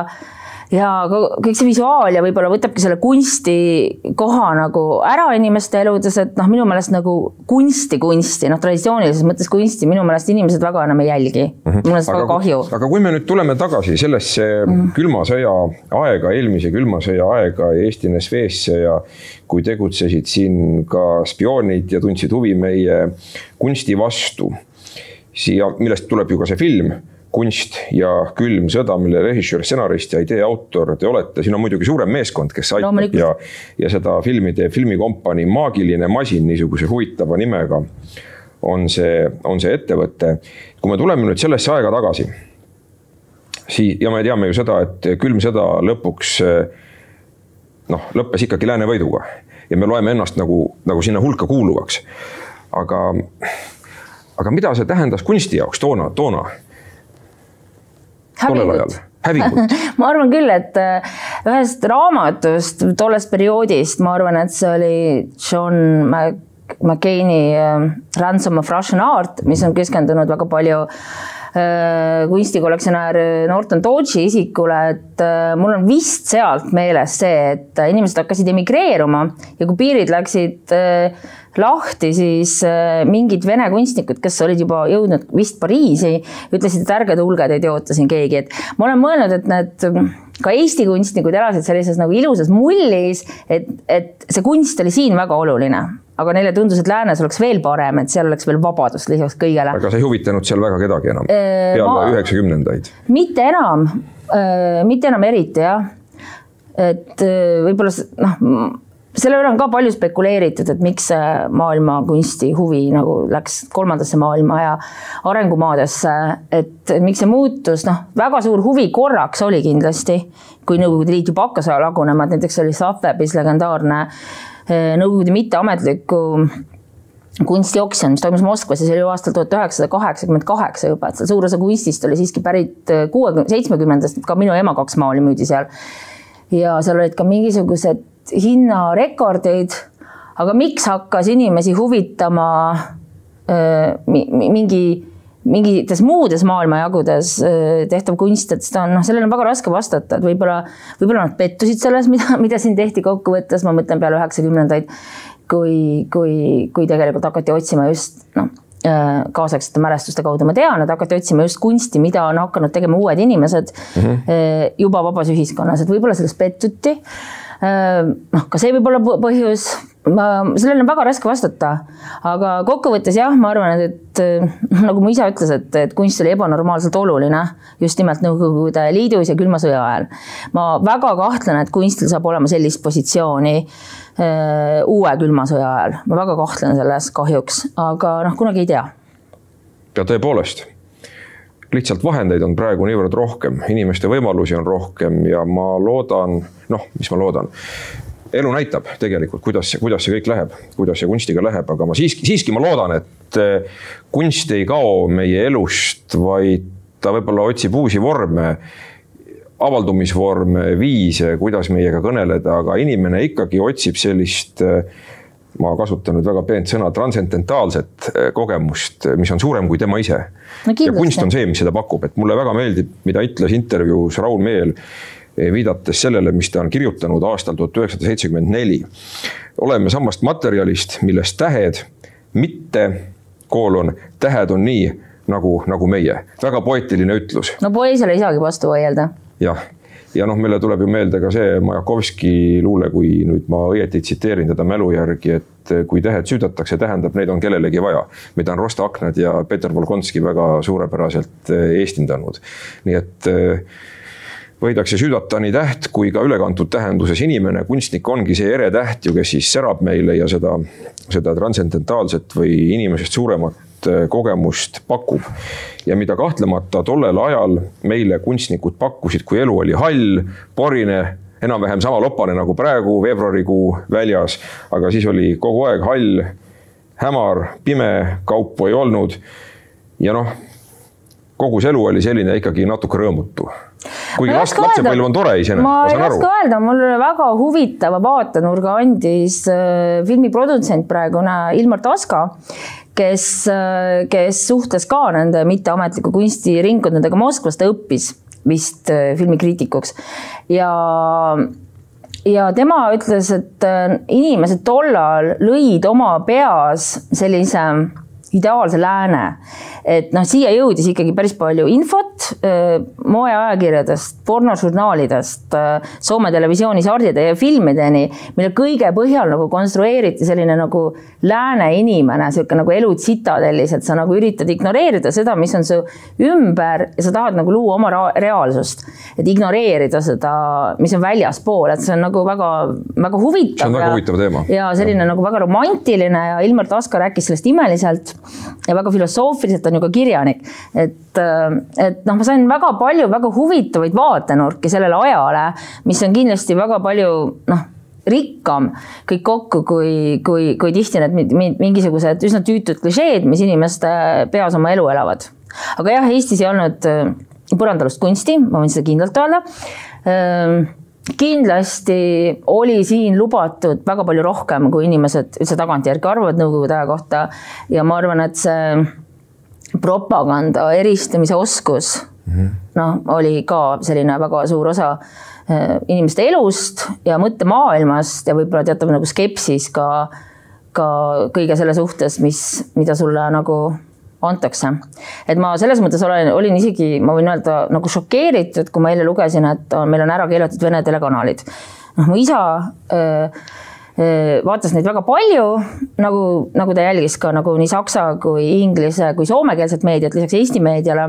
ja kõik see visuaal ja võib-olla võtabki selle kunsti koha nagu ära inimeste eludes, et noh, minu meelest nagu kunsti, kunsti, noh, traditsioonilises mõttes kunsti minu meelest inimesed väga enam ei jälgi. mul on seda väga kahju. aga kui me nüüd tuleme tagasi sellesse Mhm. külma sõja aega, eelmise külma sõja aega ja Eesti NSV-sse ja kui tegutsesid siin ka spioonid ja tundsid huvi meie kunsti vastu, siia, millest tuleb ju ka see film kunst ja külm sõda, mille režissöör, stsenarist ja idee autor te olete, siin on muidugi suurem meeskond, kes aitab Loomulikult. ja, ja seda filmi teeb filmikompanii Maagiline masin niisuguse huvitava nimega on see, on see ettevõte. kui me tuleme nüüd sellesse aega tagasi, siis, ja me teame ju seda, et külm sõda lõpuks noh, lõppes ikkagi lääne võiduga ja me loeme ennast nagu, nagu sinna hulka kuuluvaks. aga, aga mida see tähendas kunsti jaoks toona, toona, tollel ajal? hävingut ma arvan küll, et äh, ühest raamatust tollest perioodist, ma arvan, et see oli John Mac- McCain'i äh, Ransom of Russian Art, mis on keskendunud väga palju äh, kunstikollektsionäär Norton Dodge'i isikule, et äh, mul on vist sealt meeles see, et inimesed hakkasid emigreeruma ja kui piirid läksid äh, lahti, siis äh, mingid vene kunstnikud, kes olid juba jõudnud vist Pariisi, ütlesid, et ärge tulge, teid ei oota siin keegi, et ma olen mõelnud, et need ka Eesti kunstnikud elasid sellises nagu ilusas mullis, et, et see kunst oli siin väga oluline, aga neile tundus, et läänes oleks veel parem, et seal oleks veel vabadust lisaks kõigele. aga see ei huvitanud seal väga kedagi enam Äh, peale üheksakümnendaid. mitte enam, mitte enam eriti jah. et öö, võib-olla noh, selle üle on ka palju spekuleeritud, et miks maailma kunsti huvi nagu läks kolmandasse maailma ja arengumaadesse, et miks see muutus, noh, väga suur huvi korraks oli kindlasti, kui Nõukogude Liit juba hakkas lagunema, et näiteks oli Sotheby's legendaarne öö, Nõukogude mitteametliku kunstioksjon, mis toimus Moskvas ja see oli ju aastal tuhat üheksasada kaheksakümmend kaheksa juba, et seal suur osa kunstist oli siiski pärit kuuekümne, seitsmekümnendast, ka minu ema kaks maali müüdi seal. ja seal olid ka mingisugused hinnarekordid, aga miks hakkas inimesi huvitama mi- mingi mingites muudes maailmajagudes öö, tehtav kunst, et seda on, noh, sellele on väga raske vastata, et võib-olla, võib-olla nad pettusid selles, mida, mida siin tehti kokkuvõttes, ma mõtlen peale üheksakümnendaid, kui, kui, kui tegelikult hakati otsima just noh, kaasaegsete mälestuste kaudu, ma tean, et hakati otsima just kunsti, mida on hakanud tegema uued inimesed mm -hmm. juba vabas ühiskonnas, et võib-olla sellest pettuti. Noh, ka see võib olla põ- põhjus, ma, sellele on väga raske vastata, aga kokkuvõttes jah, ma arvan, et, et nagu mu isa ütles, et, et kunst oli ebanormaalselt oluline just nimelt Nõukogude Liidus ja külma sõja ajal. ma väga kahtlen, et kunstil saab olema sellist positsiooni öö, uue külma sõja ajal, ma väga kahtlen selles kahjuks, aga noh, kunagi ei tea. Ja tõepoolest, lihtsalt vahendeid on praegu niivõrd rohkem, inimeste võimalusi on rohkem ja ma loodan, noh, mis ma loodan, elu näitab tegelikult, kuidas, kuidas see kõik läheb, kuidas see kunstiga läheb, aga ma siiski, siiski ma loodan, et eh, kunst ei kao meie elust, vaid ta võib-olla otsib uusi vorme, avaldumisvorme, viise, kuidas meiega kõneleda, aga inimene ikkagi otsib sellist eh, ma kasutan nüüd väga peent sõna, transcendentaalset eh, kogemust, mis on suurem kui tema ise No ja kunst on see, mis seda pakub, et mulle väga meeldib, mida ütles intervjuus Raul Meel, eh, viidates sellele, mis ta on kirjutanud aastal tuhat üheksasada seitsekümmend neli. oleme samast materjalist, millest tähed, mitte koolon, tähed on nii nagu, nagu meie. väga poeetiline ütlus no poeesiale ei saagi vastu vaielda. jah, ja noh, meile tuleb ju meelde ka see Majakovski luule, kui nüüd ma õieti tsiteerin teda mälu järgi, et kui tähed süüdatakse, tähendab, neid on kellelegi vaja. mida on Rosta Aknad ja Peter Volkonski väga suurepäraselt eh, eestindanud. nii et eh, võidakse süüdata nii täht kui ka ülekantud tähenduses inimene, kunstnik ongi see ere täht ju, kes siis särab meile ja seda, seda transcendentaalset või inimesest suuremat äh, kogemust pakub. ja mida kahtlemata tollel ajal meile kunstnikud pakkusid, kui elu oli hall, porine, enam-vähem sama lopane nagu praegu veebruarikuu väljas, aga siis oli kogu aeg hall, hämar, pime, kaupu ei olnud. ja noh, kogu see elu oli selline ikkagi natuke rõõmutu. Kuigi last, lapsepõlv on tore iseenesest, ma ei oska öelda, mul väga huvitava vaatenurga andis äh, filmiprodutsent praegune Ilmar Taska, kes, äh, kes suhtles ka nende mitteametliku kunstiringkondadega Moskvas, ta õppis vist äh, filmikriitikuks. Ja ja tema ütles, et inimesed tollal lõid oma peas sellise ideaalse lääne. et noh, siia jõudis ikkagi päris palju infot moeajakirjadest, pornožurnaalidest, Soome televisiooni sardide ja filmideni, mille kõige põhjal nagu konstrueeriti selline nagu lääne inimene, niisugune nagu elud tsitadellis, et sa nagu üritad ignoreerida seda, mis on su ümber ja sa tahad nagu luua oma reaalsust. et ignoreerida seda, mis on väljaspool, et see on nagu väga, väga huvitav. see on väga huvitav teema. ja selline ja. nagu väga romantiline ja Ilmar Taska rääkis sellest imeliselt ja väga filosoofiliselt on ju ka kirjanik. et, et noh, ma sain väga palju väga huvitavaid vaatenurki sellele ajale, mis on kindlasti väga palju noh rikkam kõik kokku, kui, kui, kui tihti need mingisugused üsna tüütud klišeed, mis inimeste peas oma elu elavad. aga jah, Eestis ei olnud äh, põrandalust kunsti, ma võin seda kindlalt öelda ehm, kindlasti oli siin lubatud väga palju rohkem, kui inimesed üldse tagantjärgi arvavad Nõukogude aja kohta ja ma arvan, et see propaganda eristamise oskus mm -hmm. noh, oli ka selline väga suur osa äh, inimeste elust ja mõttemaailmast ja võib-olla teatav nagu skepsis ka, ka kõige selle suhtes, mis, mida sulle nagu antakse. et ma selles mõttes olen, olin isegi, ma võin öelda nagu šokeeritud, kui ma eile lugesin, et on, meil on ära keelatud Vene telekanalid. noh, mu isa öö, vaatas neid väga palju, nagu, nagu ta jälgis ka nagu nii saksa kui inglise kui soomekeelset meediat lisaks Eesti meediale.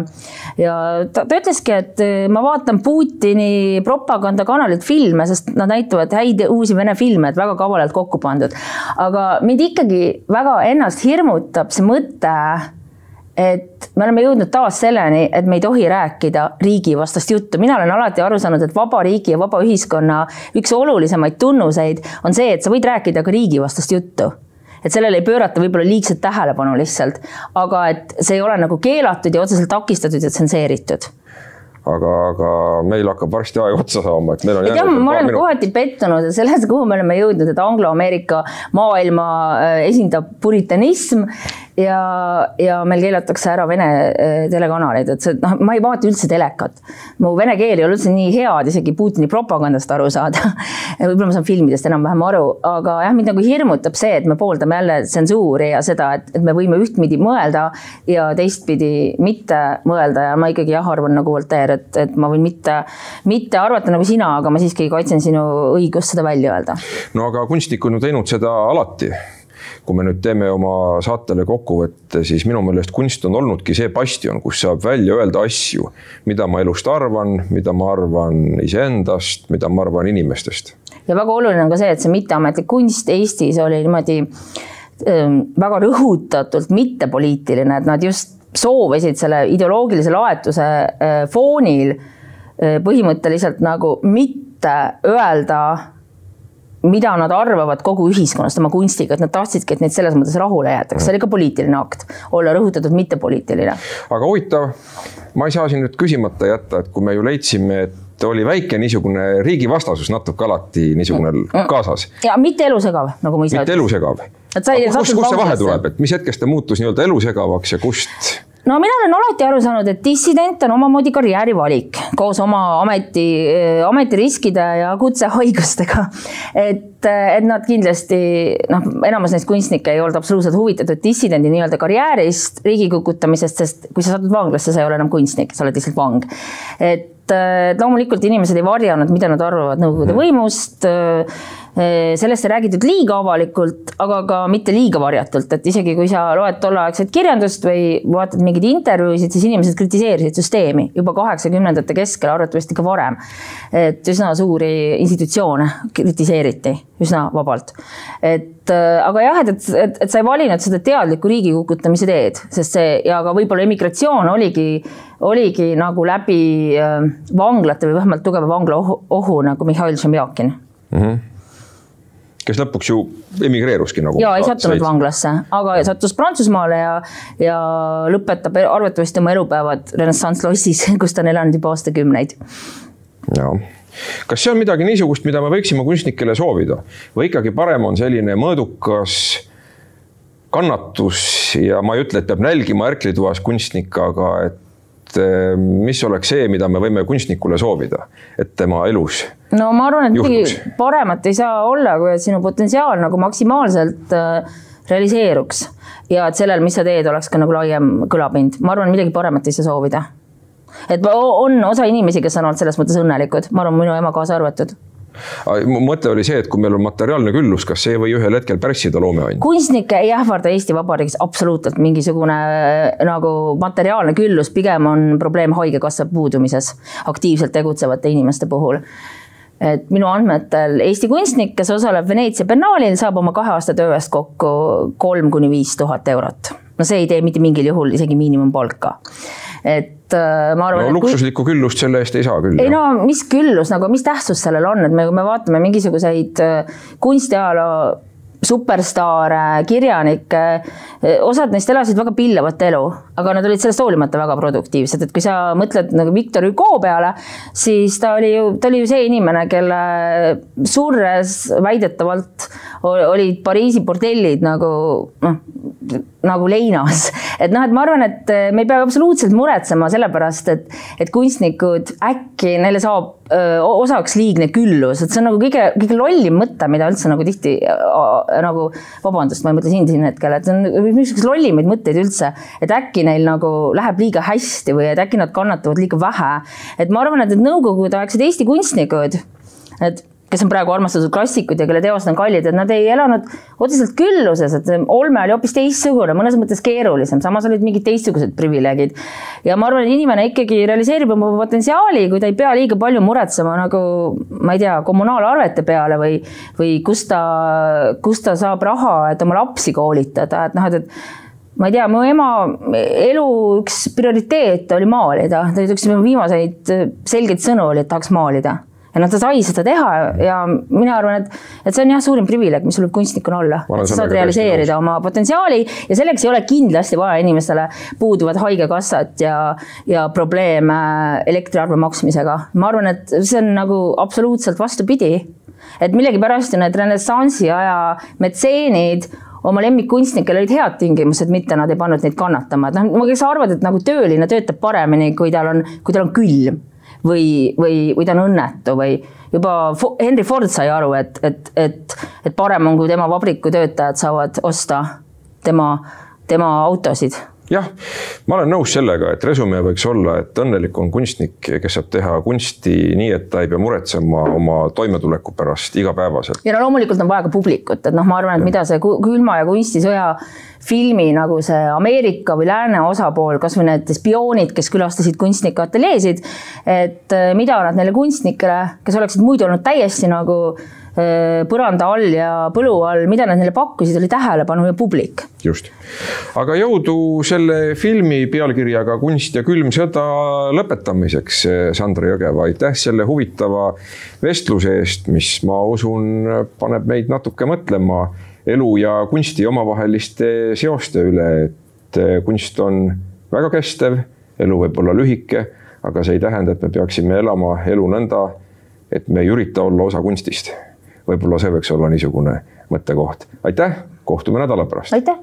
ja ta, ta ütleski, et ma vaatan Putini propagandakanalit filme, sest nad näitavad häid uusi vene filme, et väga kavalalt kokku pandud. aga mind ikkagi väga ennast hirmutab see mõte et me oleme jõudnud taas selleni, et me ei tohi rääkida riigivastast juttu. mina olen alati aru saanud, et vaba riigi ja vaba ühiskonna üks olulisemaid tunnuseid on see, et sa võid rääkida ka riigivastast juttu et sellele ei pöörata võib-olla liigset tähelepanu lihtsalt, aga et see ei ole nagu keelatud ja otseselt takistatud ja tsenseeritud aga, aga meil hakkab varsti aeg otsa saama, et meil on. jah, ma olen kohati pettunud selles, kuhu me oleme jõudnud, et Anglo-Ameerika maailma äh, esindab puritanism ja, ja meil keelatakse ära Vene äh, telekanaleid, et see noh, ma ei vaata üldse telekat. mu vene keel ei ole üldse nii hea, et isegi Putini propagandast aru saada võib-olla ma saan filmidest enam-vähem aru, aga jah, mind nagu hirmutab see, et me pooldame jälle tsensuuri ja seda, et, et me võime ühtpidi mõelda ja teistpidi mitte mõelda ja ma ikkagi jah, arvan nagu Voltaire, et, et ma võin mitte, mitte arvata nagu sina, aga ma siiski kaitsen sinu õigust seda välja öelda. no aga kunstnik on teinud seda alati kui me nüüd teeme oma saatele kokkuvõtte, siis minu meelest kunst on olnudki see bastion, kus saab välja öelda asju, mida ma elust arvan, mida ma arvan iseendast, mida ma arvan inimestest. ja väga oluline on ka see, et see mitteametlik kunst Eestis oli niimoodi ähm, väga rõhutatult mittepoliitiline, et nad just soovisid selle ideoloogilise laetuse äh, foonil äh, põhimõtteliselt nagu mitte öelda mida nad arvavad kogu ühiskonnast oma kunstiga, et nad tahtsidki, et neid selles mõttes rahule jäetakse, see oli ka poliitiline akt, olla rõhutatud mittepoliitiline. aga huvitav, ma ei saa siin nüüd küsimata jätta, et kui me ju leidsime, et oli väike niisugune riigivastasus natuke alati niisugune mm. kaasas. ja mitte elusegav, nagu isa ütles. mitte elusegav. kust, kust see vahe tuleb, et mis hetkest ta muutus nii-öelda elusegavaks ja kust? No mina olen alati aru saanud, et dissident on omamoodi karjäärivalik koos oma ameti, ametiriskide ja kutsehaigustega. et, et nad kindlasti noh, enamus neist kunstnikke ei olnud absoluutselt huvitatud dissidendi nii-öelda karjäärist, riigi kukutamisest, sest kui sa satud vanglasse, sa ei ole enam kunstnik, sa oled lihtsalt vang. et loomulikult inimesed ei varjanud, mida nad arvavad Nõukogude võimust sellest ei räägitud liiga avalikult, aga ka mitte liiga varjatult, et isegi kui sa loed tolleaegset kirjandust või vaatad mingeid intervjuusid, siis inimesed kritiseerisid süsteemi juba kaheksakümnendate keskel, arvatavasti ka varem. et üsna suuri institutsioone kritiseeriti üsna vabalt. et aga jah, et, et, et, et sa ei valinud seda teadlikku riigi kukutamise teed, sest see ja ka võib-olla immigratsioon oligi, oligi nagu läbi äh, vanglate või vähemalt tugeva vangla ohu, ohu nagu Mihhail Šemjakin mm. -hmm kes lõpuks ju emigreeruski nagu. ja ei sattunud vanglasse, aga sattus Prantsusmaale ja, ja lõpetab arvatavasti oma elupäevad Renaissance lossis, kus ta on elanud juba aastakümneid. ja, kas see on midagi niisugust, mida me võiksime kunstnikele soovida või ikkagi parem on selline mõõdukas kannatus ja ma ei ütle, et peab nälgima ärklitoas kunstnik, aga et Eh, mis oleks see, mida me võime kunstnikule soovida, et tema elus no ma arvan, et midagi paremat ei saa olla, kui et sinu potentsiaal nagu maksimaalselt äh, realiseeruks ja et sellel, mis sa teed, oleks ka nagu laiem kõlapind. ma arvan, midagi paremat ei saa soovida. et on osa inimesi, kes on olnud selles mõttes õnnelikud, ma arvan, minu ema kaasa arvatud mõte oli see, et kui meil on materiaalne küllus, kas see või ühel hetkel pärssida loomeainet? kunstnikke ei ähvarda Eesti Vabariigis absoluutselt mingisugune äh, nagu materiaalne küllus, pigem on probleem haigekassa puudumises aktiivselt tegutsevate inimeste puhul et minu andmetel Eesti kunstnik, kes osaleb Veneetsia biennaalil, saab oma kahe aasta töö eest kokku kolm kuni viis tuhat eurot. no see ei tee mitte mingil juhul isegi miinimumpalka. et et äh, ma arvan. no luksuslikku küllust selle eest ei saa küll. ei no mis küllus nagu, mis tähtsus sellel on, et me, kui me vaatame mingisuguseid äh, kunstiajaloo superstaare, kirjanikke, osad neist elasid väga pillavat elu, aga nad olid sellest hoolimata väga produktiivsed, et kui sa mõtled nagu Victor Hugo peale, siis ta oli ju, ta oli ju see inimene, kelle surres väidetavalt olid Pariisi bordellid nagu noh, nagu leinas. et noh, et ma arvan, et me ei pea absoluutselt muretsema sellepärast, et, et kunstnikud äkki neile saab öö, osaks liigne küllus, et see on nagu kõige, kõige lollim mõte, mida üldse nagu tihti nagu, vabandust, ma ei mõtle sind siin hetkel, et see on niisuguseid lollimaid mõtteid üldse, et äkki neil nagu läheb liiga hästi või et äkki nad kannatavad liiga vähe. et ma arvan, et need nõukogudeaegsed Eesti kunstnikud, et kes on praegu armastatud klassikud ja kelle teosed on kallid, et nad ei elanud otseselt külluses, et olme oli hoopis teistsugune, mõnes mõttes keerulisem, samas olid mingid teistsugused privileegid. ja ma arvan, et inimene ikkagi realiseerib oma potentsiaali, kui ta ei pea liiga palju muretsema nagu ma ei tea, kommunaalarvete peale või, või kust ta, kust ta saab raha, et oma lapsi koolitada, et noh, et, et ma ei tea, mu ema elu üks prioriteete oli maalida, ta üks viimaseid selgeid sõnu oli, et tahaks maalida ja noh, ta sai seda teha ja mina arvan, et, et see on jah, suurim privileeg, mis sul võib kunstnikuna olla. sa saad realiseerida oma potentsiaali ja selleks ei ole kindlasti vaja inimestele puuduvat haigekassat ja, ja probleeme elektriarve maksmisega. ma arvan, et see on nagu absoluutselt vastupidi. et millegipärast ju need renessansi aja metseenid oma lemmikkunstnikel olid head tingimused, mitte nad ei pannud neid kannatama, et noh, kes arvad, et nagu tööline töötab paremini, kui tal on, kui tal on külm või, või, või ta on õnnetu või juba Henry Ford sai aru, et, et, et, et parem on, kui tema vabriku töötajad saavad osta tema, tema autosid jah, ma olen nõus sellega, et resümee võiks olla, et õnnelik on kunstnik, kes saab teha kunsti nii, et ta ei pea muretsema oma toimetuleku pärast igapäevaselt. ja no loomulikult on vaja ka publikut, et noh, ma arvan, et mida see külma ja kunstisõja filmi nagu see Ameerika või lääne osapool, kasvõi need spioonid, kes külastasid kunstnike ateljeesid, et äh, mida nad neile kunstnikele, kes oleksid muidu olnud täiesti nagu põranda all ja põlu all, mida nad neile pakkusid, oli tähelepanu ja publik. just, aga jõudu selle filmi pealkirjaga Kunst ja külm sõda lõpetamiseks, Sandra Jõgeva, aitäh selle huvitava vestluse eest, mis ma usun, paneb meid natuke mõtlema elu ja kunsti omavaheliste seoste üle, et eh, kunst on väga kestev, elu võib olla lühike, aga see ei tähenda, et me peaksime elama elu nõnda, et me ei ürita olla osa kunstist võib-olla see võiks olla niisugune mõttekoht. aitäh, kohtume nädala pärast. aitäh.